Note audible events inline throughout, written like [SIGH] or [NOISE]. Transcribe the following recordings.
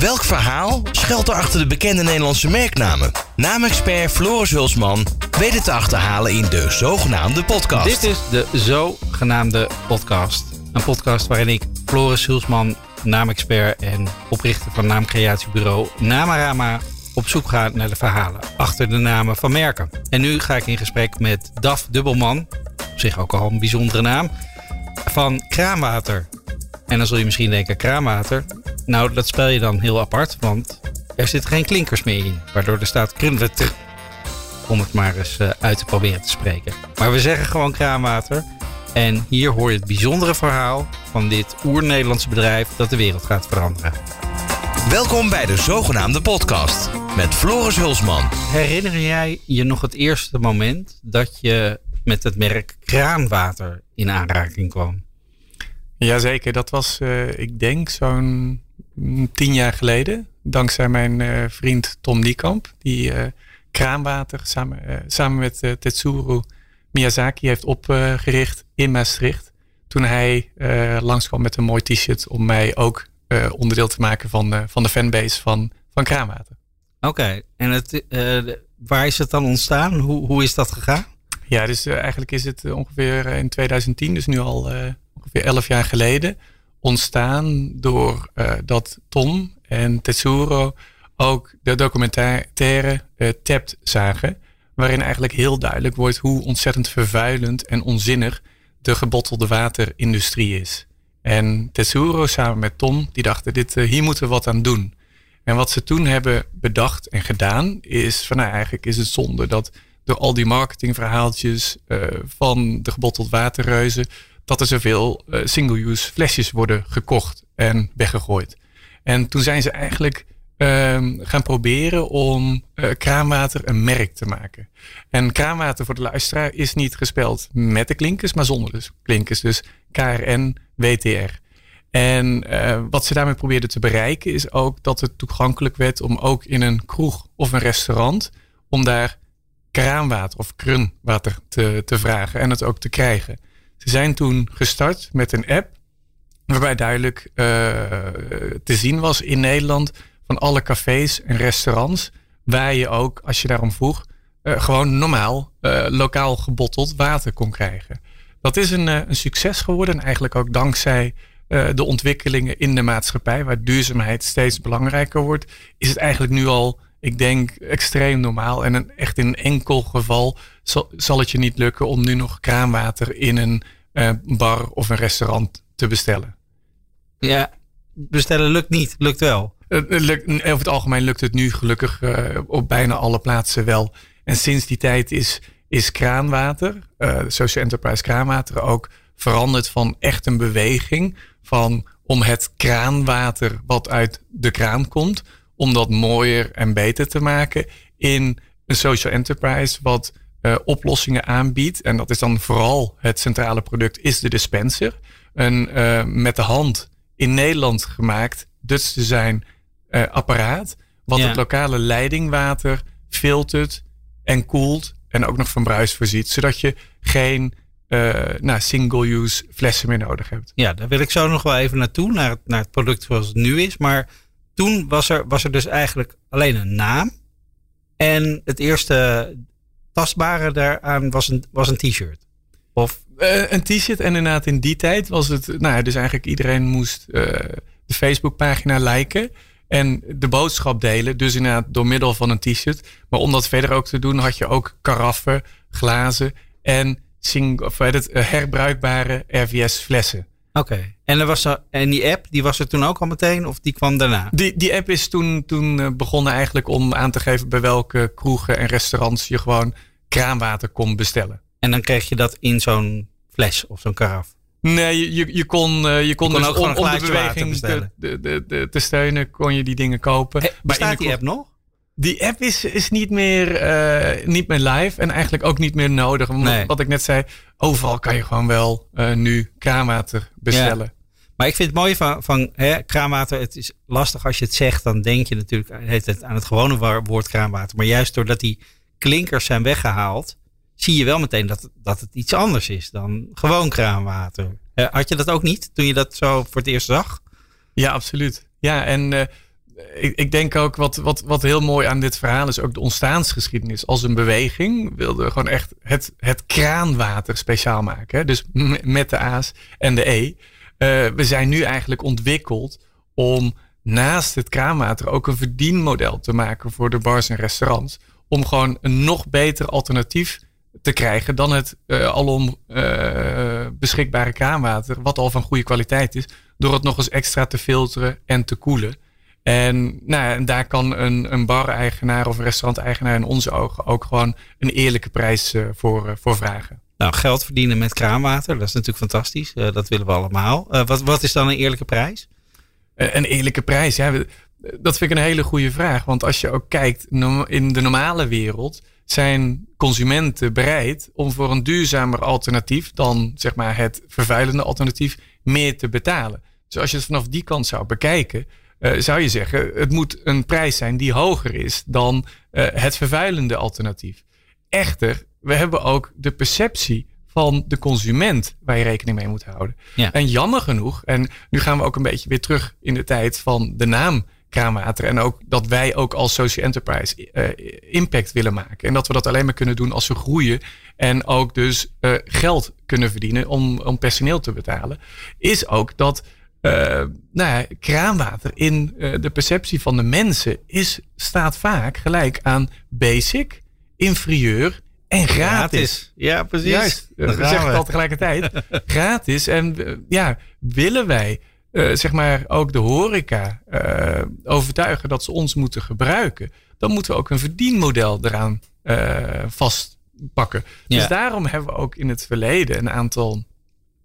Welk verhaal schuilt er achter de bekende Nederlandse merknamen? Naamexpert Floris Hulsman weet het te achterhalen in de zogenaamde podcast. Dit is de zogenaamde podcast. Een podcast waarin ik, Floris Hulsman, naamexpert en oprichter van naamcreatiebureau Namarama, op zoek ga naar de verhalen achter de namen van merken. En nu ga ik in gesprek met Daf Dubbelman, op zich ook al een bijzondere naam, van Kraanwater. En dan zul je misschien denken, kraanwater, nou dat spel je dan heel apart, want er zitten geen klinkers meer in. Waardoor er staat krunwetter, om het maar eens eh, uit te proberen te spreken. Maar we zeggen gewoon kraanwater. En hier hoor je het bijzondere verhaal van dit oer-Nederlandse bedrijf dat de wereld gaat veranderen. Welkom bij de zogenaamde podcast met Floris Hulsman. Herinner jij je nog het eerste moment dat je met het merk kraanwater in aanraking kwam? Jazeker, dat was, uh, ik denk, zo'n tien jaar geleden. Dankzij mijn uh, vriend Tom Niekamp, die uh, kraanwater samen, samen met Tetsuro Miyazaki heeft opgericht in Maastricht. Toen hij langskwam met een mooi t-shirt om mij ook onderdeel te maken van, van de fanbase van, van kraanwater. Oké, en het, waar is het dan ontstaan? Hoe, hoe is dat gegaan? Ja, dus eigenlijk is het ongeveer in 2010, dus nu al ongeveer elf jaar geleden ontstaan door uh, dat Tom en Tetsuro ook de documentaire uh, zagen. Waarin eigenlijk heel duidelijk wordt hoe ontzettend vervuilend en onzinnig de gebottelde waterindustrie is. En Tetsuro samen met Tom, die dachten, dit, uh, hier moeten we wat aan doen. En wat ze toen hebben bedacht en gedaan, is van nou, eigenlijk is het zonde dat door al die marketingverhaaltjes van de gebotteld waterreuzen, dat er zoveel uh, single-use flesjes worden gekocht en weggegooid. En toen zijn ze eigenlijk um, gaan proberen om uh, kraanwater een merk te maken. En kraanwater voor de luisteraar is niet gespeld met de klinkers, maar zonder de klinkers. Dus KRN, WTR. En uh, wat ze daarmee probeerden te bereiken is ook dat het toegankelijk werd om ook in een kroeg of een restaurant om daar kraanwater of krunwater te, te vragen en het ook te krijgen. Ze zijn toen gestart met een app waarbij duidelijk uh, te zien was in Nederland van alle cafés en restaurants waar je ook, als je daarom vroeg, uh, gewoon normaal uh, lokaal gebotteld water kon krijgen. Dat is een, een succes geworden en eigenlijk ook dankzij de ontwikkelingen in de maatschappij, waar duurzaamheid steeds belangrijker wordt, is het eigenlijk nu al, ik denk, extreem normaal. En een, echt in een enkel geval zal, zal het je niet lukken om nu nog kraanwater in een uh, bar of een restaurant te bestellen. Ja, bestellen lukt niet, lukt wel. Uh, lukt, over het algemeen lukt het nu gelukkig uh, op bijna alle plaatsen wel. En sinds die tijd is, is kraanwater, Social Enterprise kraanwater, ook veranderd van echt een beweging van om het kraanwater wat uit de kraan komt, om dat mooier en beter te maken in een social enterprise wat uh, oplossingen aanbiedt. En dat is dan vooral het centrale product, is de dispenser. Een uh, met de hand in Nederland gemaakt Dutch design uh, apparaat. Wat ja. het lokale leidingwater filtert en koelt. En ook nog van bruis voorziet. Zodat je geen nou, single-use flessen meer nodig hebt. Ja, daar wil ik zo nog wel even naartoe. Naar het, naar het product zoals het nu is. Maar toen was er, was er dus eigenlijk alleen een naam. En het eerste tastbare daaraan was een, was een t-shirt? Of? Uh, een t-shirt en inderdaad in die tijd was het, nou ja, dus eigenlijk iedereen moest uh, de Facebookpagina liken en de boodschap delen. Dus inderdaad door middel van een t-shirt. Maar om dat verder ook te doen had je ook karaffen, glazen en sing, of het, uh, herbruikbare RVS flessen. Oké. Okay. En, er was er, en die app, die was er toen ook al meteen of die kwam daarna? Die, die app is toen, toen begonnen eigenlijk om aan te geven bij welke kroegen en restaurants je gewoon kraanwater kon bestellen. En dan kreeg je dat in zo'n fles of zo'n karaf? Nee, je, je kon, uh, je kon, je kon dus ook om, om de beweging te, de, de, de, te steunen, kon je die dingen kopen. Hey, bestaat die app nog? Die app is, is niet, meer, uh, niet meer live en eigenlijk ook niet meer nodig. Nee. Wat ik net zei, overal kan je gewoon wel uh, nu kraanwater bestellen. Ja. Maar ik vind het mooie van, van hè, kraanwater. Het is lastig als je het zegt. Dan denk je natuurlijk heet het aan het gewone woord kraanwater. Maar juist doordat die klinkers zijn weggehaald, zie je wel meteen dat, dat het iets anders is dan gewoon kraanwater. Uh, had je dat ook niet toen je dat zo voor het eerst zag? Ja, absoluut. Ja, en uh, ik, ik, denk ook wat, wat, wat heel mooi aan dit verhaal is ook de ontstaansgeschiedenis. Als een beweging wilden we gewoon echt het, het kraanwater speciaal maken. Hè? Dus met de A's en de E. Uh, we zijn nu eigenlijk ontwikkeld om naast het kraanwater ook een verdienmodel te maken voor de bars en restaurants. Om gewoon een nog beter alternatief te krijgen dan het uh, alom uh, beschikbare kraanwater, wat al van goede kwaliteit is, door het nog eens extra te filteren en te koelen. En, nou, en daar kan een, een bar-eigenaar of een restaurant-eigenaar in onze ogen ook gewoon een eerlijke prijs voor, voor vragen. Nou, geld verdienen met kraanwater, dat is natuurlijk fantastisch. dat willen we allemaal. wat, wat is dan een eerlijke prijs? een eerlijke prijs, ja, dat vind ik een hele goede vraag. Want als je ook kijkt in de normale wereld, zijn consumenten bereid om voor een duurzamer alternatief dan zeg maar het vervuilende alternatief meer te betalen. Dus als je het vanaf die kant zou bekijken, zou je zeggen het moet een prijs zijn die hoger is dan het vervuilende alternatief. Echter, we hebben ook de perceptie van de consument waar je rekening mee moet houden. Ja. En jammer genoeg, en nu gaan we ook een beetje weer terug in de tijd van de naam kraanwater. En ook dat wij ook als social enterprise uh, impact willen maken. En dat we dat alleen maar kunnen doen als we groeien. En ook dus uh, geld kunnen verdienen om, om personeel te betalen. Is ook dat uh, nou ja, kraanwater in de perceptie van de mensen is, staat vaak gelijk aan basic, inferieur en gratis. Ja, precies. Juist, dat zeg ik al tegelijkertijd. [LAUGHS] gratis. En ja, willen wij uh, zeg maar ook de horeca uh, overtuigen dat ze ons moeten gebruiken, dan moeten we ook een verdienmodel eraan uh, vastpakken. Ja. Dus daarom hebben we ook in het verleden een aantal,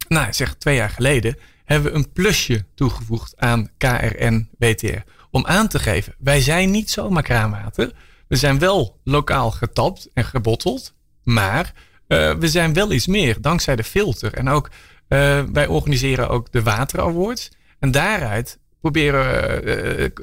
nou zeg twee jaar geleden, hebben we een plusje toegevoegd aan KRN WTR. Om aan te geven, wij zijn niet zomaar kraanwater. We zijn wel lokaal getapt en gebotteld, maar we zijn wel iets meer dankzij de filter. En ook uh, wij organiseren ook de Water Awards. En daaruit proberen,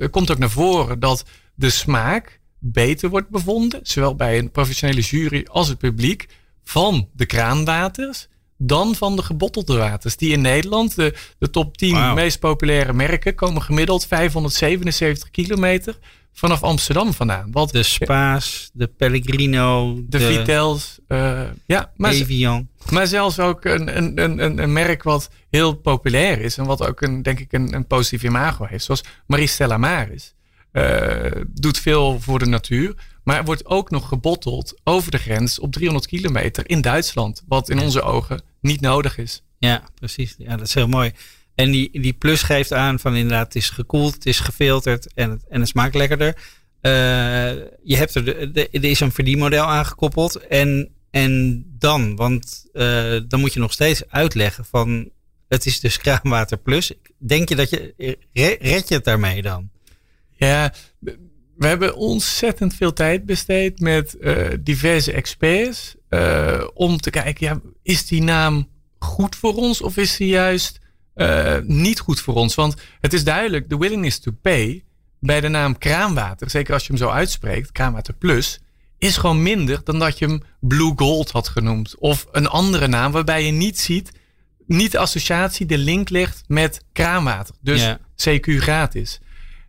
uh, komt ook naar voren dat de smaak beter wordt bevonden, zowel bij een professionele jury als het publiek, van de kraanwaters dan van de gebottelde waters. Die in Nederland, de, de top 10 meest populaire merken, komen gemiddeld 577 kilometer vanaf Amsterdam vandaan. Wat, de Spaas, de Pellegrino, de, de Vitels, uh, ja, maar, Evian. Maar zelfs ook een, een, een, een merk wat heel populair is en wat ook een, denk ik een, een positief imago heeft, zoals Maristella Maris. Uh, doet veel voor de natuur, maar wordt ook nog gebotteld over de grens op 300 kilometer in Duitsland, wat in onze ogen niet nodig is. Ja, precies. Ja, dat is heel mooi. En die, die plus geeft aan van inderdaad, het is gekoeld, het is gefilterd en het, en het smaakt lekkerder. Uh, je hebt er, de, er is een verdienmodel aangekoppeld. En, en dan, want uh, dan moet je nog steeds uitleggen van het is dus [LAUGHS] kraanwater plus. Denk je dat je, red je het daarmee dan? Ja, we hebben ontzettend veel tijd besteed met uh, diverse experts. om te kijken, ja, is die naam goed voor ons of is die juist uh, niet goed voor ons. Want het is duidelijk, de willingness to pay bij de naam kraanwater, zeker als je hem zo uitspreekt, kraanwater plus, is gewoon minder dan dat je hem Blue Gold had genoemd. Of een andere naam waarbij je niet ziet, niet de associatie, de link ligt met kraanwater. Dus ja. CQ gratis.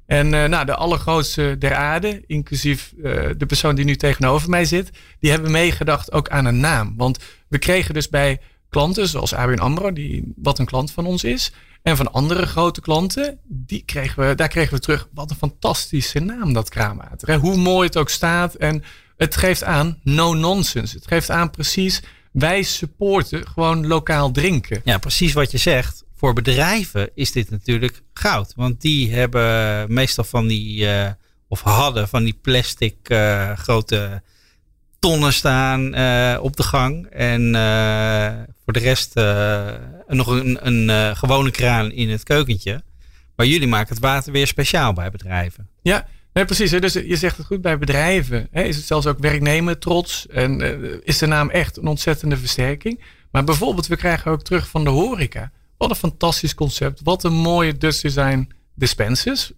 En uh, nou, de allergrootste der aarde, inclusief uh, de persoon die nu tegenover mij zit, die hebben meegedacht ook aan een naam. Want we kregen dus bij klanten, zoals ABN AMRO, die, wat een klant van ons is. En van andere grote klanten, die kregen we, daar kregen we terug. Wat een fantastische naam, dat kraanwater. Hè? Hoe mooi het ook staat. En het geeft aan no nonsense. Het geeft aan precies, wij supporten gewoon lokaal drinken. Ja, precies wat je zegt. Voor bedrijven is dit natuurlijk goud. Want die hebben meestal van die, uh, of hadden van die plastic uh, grote tonnen staan uh, op de gang. En uh, voor de rest uh, nog een, een gewone kraan in het keukentje. Maar jullie maken het water weer speciaal bij bedrijven. Ja, nee, precies. Hè? Dus je zegt het goed, bij bedrijven hè, is het zelfs ook werknemer trots. En is de naam echt een ontzettende versterking. Maar bijvoorbeeld, we krijgen ook terug van de horeca. Wat een fantastisch concept. Wat een mooie Dutch Design dispensers.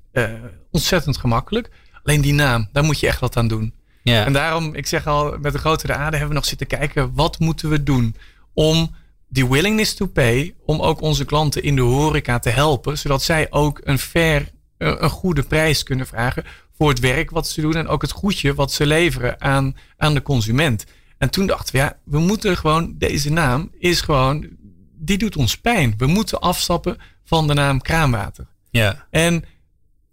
ontzettend gemakkelijk. Alleen die naam, daar moet je echt wat aan doen. Ja. En daarom, ik zeg al, met de grotere aarde hebben we nog zitten kijken, wat moeten we doen om die willingness to pay, om ook onze klanten in de horeca te helpen, zodat zij ook een fair een goede prijs kunnen vragen voor het werk wat ze doen en ook het goedje wat ze leveren aan, aan de consument. En toen dachten we, ja, we moeten gewoon, deze naam is gewoon, die doet ons pijn. We moeten afstappen van de naam kraanwater. Ja. En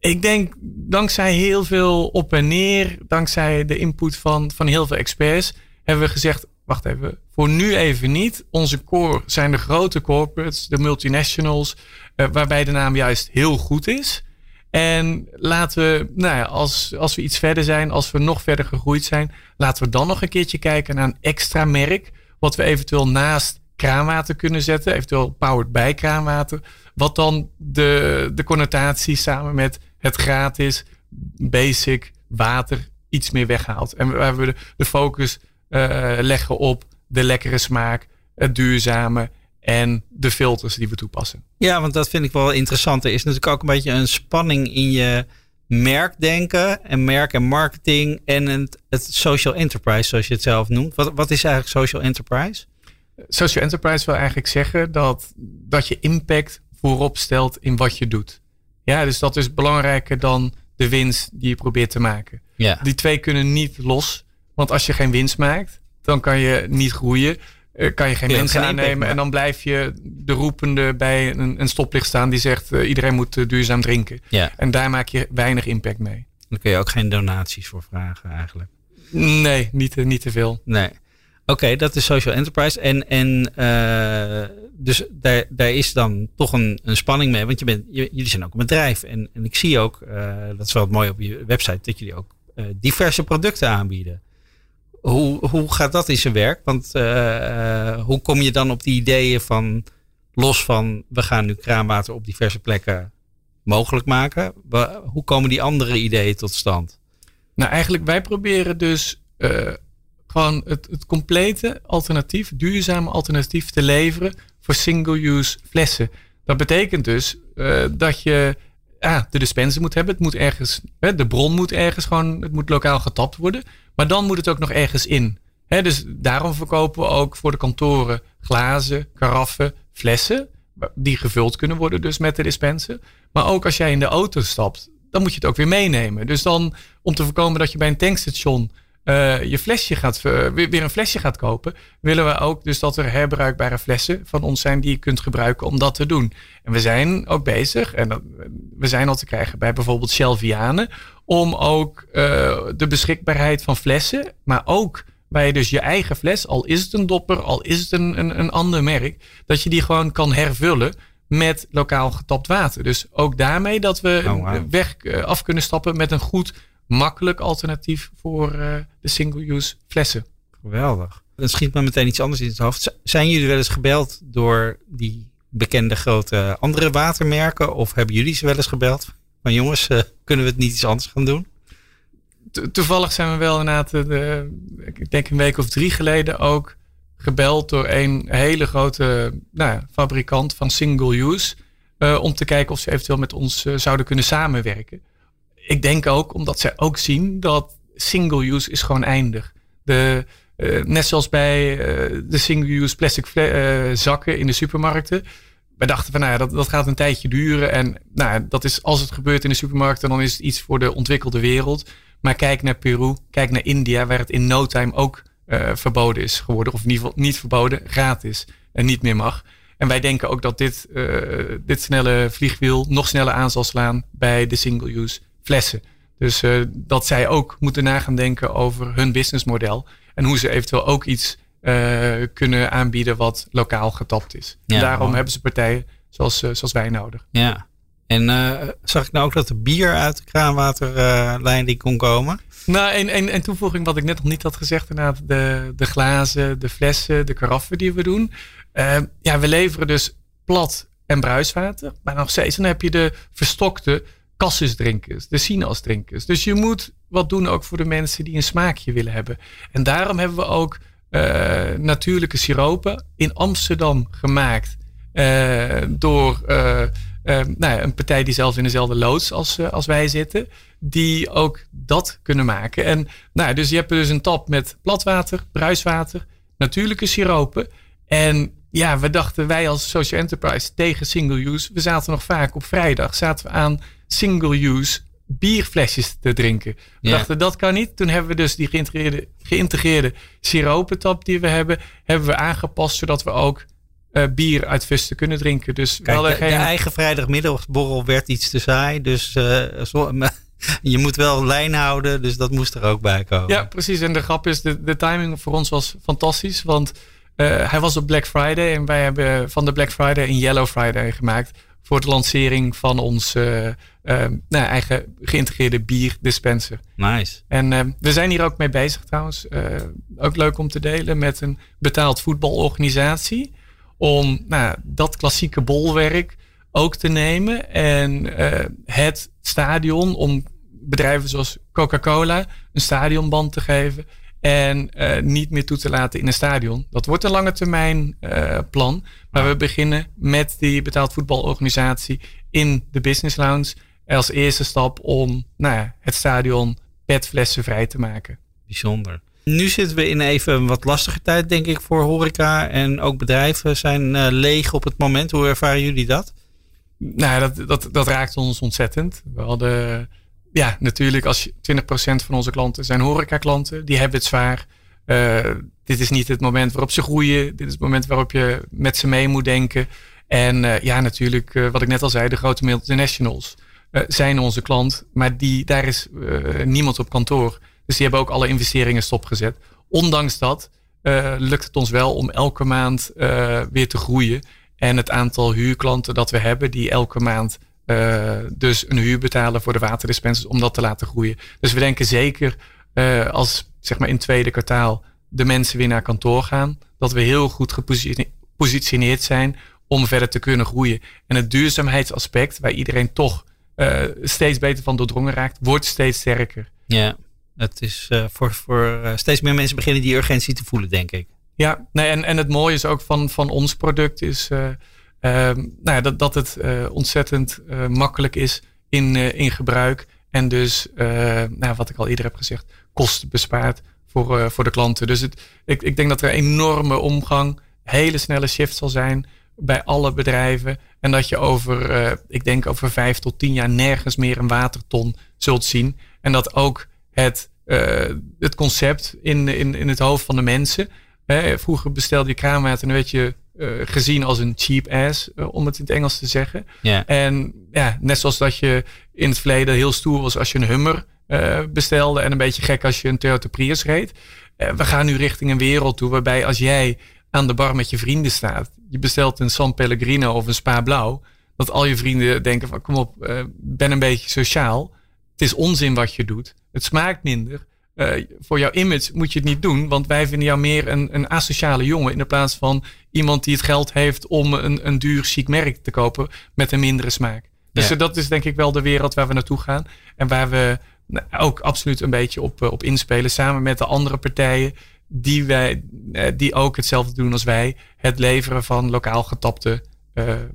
ik denk, dankzij heel veel op en neer, dankzij de input van, van heel veel experts, hebben we gezegd, wacht even, voor nu even niet. Onze core zijn de grote corporates, de multinationals, uh, waarbij de naam juist heel goed is. En laten we, nou ja, als, als we iets verder zijn, als we nog verder gegroeid zijn, laten we dan nog een keertje kijken naar een extra merk. Wat we eventueel naast kraanwater kunnen zetten, eventueel powered bij kraanwater. Wat dan de, de connotatie samen met het gratis, basic water iets meer weghaalt. En we hebben de, de focus uh, leggen op de lekkere smaak, het duurzame en de filters die we toepassen. Ja, want dat vind ik wel interessant. Er is natuurlijk ook een beetje een spanning in je merkdenken en merk en marketing en het, het social enterprise, zoals je het zelf noemt. Wat, wat is eigenlijk social enterprise? Social enterprise wil eigenlijk zeggen dat, dat je impact voorop stelt in wat je doet. Ja, dus dat is belangrijker dan de winst die je probeert te maken. Ja. Die twee kunnen niet los. Want als je geen winst maakt, dan kan je niet groeien. Uh, kan je geen mensen aannemen. En dan blijf je de roepende bij een, een stoplicht staan die zegt uh, iedereen moet uh, duurzaam drinken. Ja. En daar maak je weinig impact mee. Dan kun je ook geen donaties voor vragen eigenlijk. Nee, niet, niet te veel. Nee. Oké, okay, dat is social enterprise. En, en dus daar, daar is dan toch een, een spanning mee. Want je bent, jullie zijn ook een bedrijf. En, en ik zie ook, dat is wel mooi op je website, dat jullie ook diverse producten aanbieden. Hoe, hoe gaat dat in zijn werk? Want uh, hoe kom je dan op die ideeën van los van we gaan nu kraanwater op diverse plekken mogelijk maken? Hoe komen die andere ideeën tot stand? Nou, eigenlijk wij proberen dus gewoon het, het complete alternatief, duurzame alternatief te leveren voor single-use flessen. Dat betekent dus uh, dat je de dispenser moet hebben. Het moet ergens, hè, de bron moet ergens gewoon, het moet lokaal getapt worden. Maar dan moet het ook nog ergens in. Hè, dus daarom verkopen we ook voor de kantoren glazen, karaffen, flessen. Die gevuld kunnen worden dus met de dispenser. Maar ook als jij in de auto stapt, dan moet je het ook weer meenemen. Dus dan om te voorkomen dat je bij een tankstation uh, je flesje gaat, uh, weer een flesje gaat kopen, willen we ook dus dat er herbruikbare flessen van ons zijn die je kunt gebruiken om dat te doen. En we zijn ook bezig, en dat, we zijn al te krijgen bij bijvoorbeeld Shelvianen, om ook uh, de beschikbaarheid van flessen, maar ook bij dus je eigen fles, al is het een dopper, al is het een, een, een ander merk, dat je die gewoon kan hervullen met lokaal getapt water. Dus ook daarmee dat we oh, wow. weg af kunnen stappen met een goed makkelijk alternatief voor uh, de single-use flessen. Geweldig. Dan schiet me meteen iets anders in het hoofd. Zijn jullie wel eens gebeld door die bekende grote andere watermerken? Of hebben jullie ze wel eens gebeld? Van jongens, uh, kunnen we het niet iets anders gaan doen? To toevallig zijn we wel inderdaad, de, ik denk een week of drie geleden ook gebeld door een hele grote nou ja, fabrikant van single use. Uh, om te kijken of ze eventueel met ons uh, zouden kunnen samenwerken ik denk ook omdat zij ook zien dat single use is gewoon eindig. De, uh, net zoals bij uh, de single use plastic uh, zakken in de supermarkten. We dachten van nou ja, dat, dat gaat een tijdje duren. En nou, dat is als het gebeurt in de supermarkten, dan is het iets voor de ontwikkelde wereld. Maar kijk naar Peru, kijk naar India, waar het in no time ook verboden is geworden. Of in ieder geval niet verboden, gratis en niet meer mag. En wij denken ook dat dit, dit snelle vliegwiel nog sneller aan zal slaan bij de single use flessen. Dus uh, dat zij ook moeten nagaan denken over hun businessmodel. En hoe ze eventueel ook iets uh, kunnen aanbieden wat lokaal getapt is. Ja, daarom wow. hebben ze partijen zoals, uh, zoals wij nodig. Ja. En zag ik nou ook dat er bier uit de kraanwaterlijn die kon komen? Nou, en, en, en toevoeging wat ik net nog niet had gezegd. Inderdaad, de, de glazen, de flessen, de karaffen die we doen. ja, we leveren dus plat en bruiswater. Maar nog steeds dan heb je de verstokte drinkers, de sinaasappelsdrinkers. Dus je moet wat doen ook voor de mensen die een smaakje willen hebben. En daarom hebben we ook uh, natuurlijke siropen in Amsterdam gemaakt. Uh, door uh, nou ja, een partij die zelfs in dezelfde loods als, als wij zitten. Die ook dat kunnen maken. En nou, dus je hebt dus een tap met platwater, bruiswater, natuurlijke siropen. En ja, we dachten wij als social enterprise tegen single use. We zaten nog vaak op vrijdag zaten we aan single-use bierflesjes te drinken. We dachten dat kan niet. Toen hebben we dus die geïntegreerde, geïntegreerde siropentap die we hebben, hebben we aangepast zodat we ook eh, bier uit fusten kunnen drinken. Dus we Kijk, hadden de, de geen... eigen vrijdagmiddagborrel werd iets te saai. Dus eh, zo- [LAUGHS] je moet wel lijn houden. Dus dat moest er ook bij komen. Ja, precies. En de grap is, de, de timing voor ons was fantastisch. Want eh, hij was op Black Friday. En wij hebben van de Black Friday een Yellow Friday gemaakt. Voor de lancering van ons eh, eh, nou, eigen geïntegreerde bierdispenser. Nice. En eh, we zijn hier ook mee bezig trouwens. Ook leuk om te delen met een betaald voetbalorganisatie. Om nou, dat klassieke bolwerk ook te nemen. En het stadion om bedrijven zoals Coca-Cola een stadionband te geven. En eh, niet meer toe te laten in een stadion. Dat wordt een lange termijn eh, plan. Maar we beginnen met die betaald voetbalorganisatie in de Business Lounge. Als eerste stap om nou ja, het stadion petflessen vrij te maken. Bijzonder. Nu zitten we in even een wat lastige tijd, denk ik, voor horeca. En ook bedrijven zijn eh, leeg op het moment. Hoe ervaren jullie dat? Nou, dat, dat, dat raakt ons ontzettend. We hadden, ja, natuurlijk, als je 20% van onze klanten zijn horeca-klanten. Die hebben het zwaar. Eh, dit is niet het moment waarop ze groeien. Dit is het moment waarop je met ze mee moet denken. En eh, ja, natuurlijk, eh, wat ik net al zei, de grote multinationals zijn onze klant. Maar die, daar is niemand op kantoor. Dus die hebben ook alle investeringen stopgezet. Ondanks dat lukt het ons wel om elke maand weer te groeien. En het aantal huurklanten dat we hebben, die elke maand eh, dus een huur betalen voor de waterdispensers, om dat te laten groeien. Dus we denken zeker eh, als zeg maar in het tweede kwartaal de mensen weer naar kantoor gaan, dat we heel goed gepositioneerd zijn om verder te kunnen groeien. En het duurzaamheidsaspect, waar iedereen toch eh, steeds beter van doordrongen raakt, wordt steeds sterker. Ja, het is voor, voor steeds meer mensen beginnen die urgentie te voelen, denk ik. Ja, nee, en, en het mooie is ook van, van ons product is nou ja, dat, dat het eh, ontzettend eh, makkelijk is in, eh, in gebruik. En dus, nou, wat ik al eerder heb gezegd, kosten bespaart voor, voor de klanten. Dus het, ik, ik denk dat er een enorme omgang, hele snelle shift zal zijn bij alle bedrijven. En dat je over, ik denk over vijf tot tien jaar nergens meer een waterton zult zien. En dat ook het, het concept in, in, in het hoofd van de mensen. Hè, vroeger bestelde je kraanwater en dan werd je gezien als een cheap ass, eh, om het in het Engels te zeggen. Ja. En ja, net zoals dat je in het verleden heel stoer was als je een Hummer eh, bestelde en een beetje gek als je een Toyota Prius reed. Eh, we gaan nu richting een wereld toe waarbij als jij aan de bar met je vrienden staat, je bestelt een San Pellegrino of een Spa Blauw, dat al je vrienden denken van kom op, eh, ben een beetje sociaal. Het is onzin wat je doet. Het smaakt minder. Eh, voor jouw image moet je het niet doen, want wij vinden jou meer een, een asociale jongen in de plaats van iemand die het geld heeft om een, een duur chic merk te kopen met een mindere smaak. Dus Ja. eh, dat is denk ik wel de wereld waar we naartoe gaan en waar we nou, ook absoluut een beetje op, eh, op inspelen samen met de andere partijen die, wij, die ook hetzelfde doen als wij, het leveren van lokaal getapte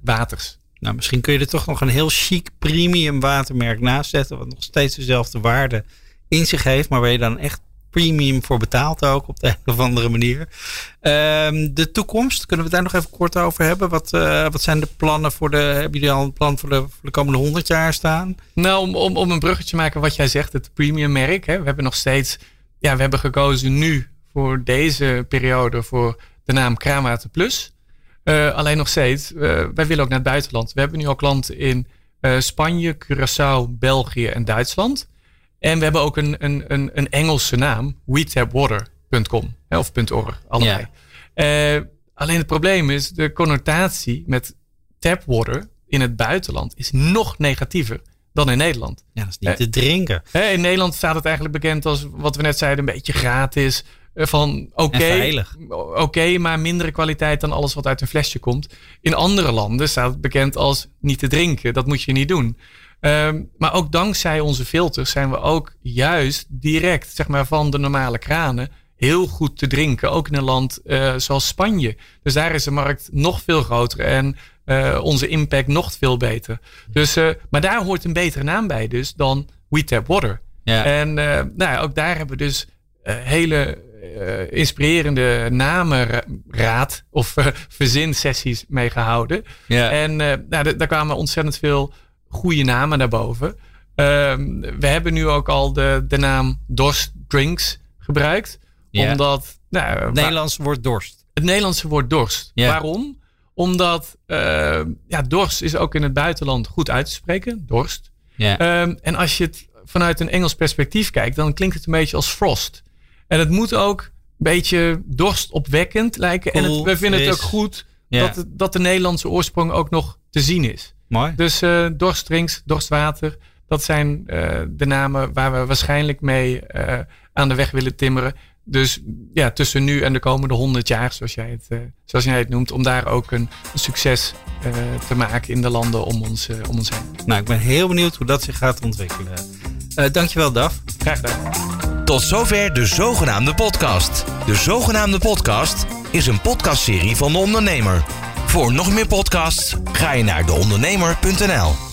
waters. Nou, misschien kun je er toch nog een heel chic premium watermerk naast zetten. Wat nog steeds dezelfde waarde in zich heeft. Maar waar je dan echt premium voor betaalt ook op de een of andere manier. Ehm, de toekomst, kunnen we daar nog even kort over hebben? Wat, eh, wat zijn de plannen voor de... Hebben jullie al een plan voor de, voor de komende 100 jaar staan? Nou, om, om, om een bruggetje te maken wat jij zegt, het premium merk. Hè, we hebben nog steeds, ja, we hebben gekozen nu voor deze periode voor de naam Kraanwater Plus. Eh, alleen nog steeds, eh, wij willen ook naar het buitenland. We hebben nu al klanten in Spanje, Curaçao, België en Duitsland. En we hebben ook een, een, een, een Engelse naam, WeTapWater.com of .org, allebei. Eh, alleen het probleem is, de connotatie met tapwater in het buitenland is nog negatiever dan in Nederland. Ja, dat is niet Eh, te drinken. In Nederland staat het eigenlijk bekend als wat we net zeiden, een beetje gratis. Eh, Van oké, oké, maar mindere kwaliteit dan alles wat uit een flesje komt. In andere landen staat het bekend als niet te drinken. Dat moet je niet doen. Ehm, maar ook dankzij onze filters zijn we ook juist direct zeg maar, van de normale kranen heel goed te drinken. Ook in een land eh, zoals Spanje. Dus daar is de markt nog veel groter en eh, onze impact nog veel beter. Dus, eh, maar daar hoort een betere naam bij dus dan We Tap Water. Ja. En nou ja, ook daar hebben we dus hele inspirerende namenraad of verzinsessies mee gehouden. Ja. En nou, daar kwamen ontzettend veel goede namen daarboven. Ehm, we hebben nu ook al de, de naam Dorst Drinks gebruikt. Omdat. Nou, Het Nederlands woord dorst. het Nederlandse woord dorst. Waarom? Omdat eh, ja, dorst is ook in het buitenland goed uit te spreken. Dorst. Ehm, en als je het vanuit een Engels perspectief kijkt, dan klinkt het een beetje als frost. En het moet ook een beetje dorstopwekkend lijken. en het, we vinden het ook goed dat, het- dat de Nederlandse oorsprong ook nog te zien is. Mooi. Dus eh dorstdrinks, dorstwater, dat zijn eh, de namen waar we waarschijnlijk mee eh, aan de weg willen timmeren. Dus ja, tussen nu en de komende honderd jaar, zoals jij het, eh, zoals jij het noemt, om daar ook een, een succes eh, te maken in de landen om ons, om ons heen. Nou, ik ben heel benieuwd hoe dat zich gaat ontwikkelen. Eh dankjewel, Daf. Graag gedaan. Tot zover de zogenaamde podcast. De zogenaamde podcast is een podcastserie van de ondernemer. Voor nog meer podcasts ga je naar deondernemer.nl.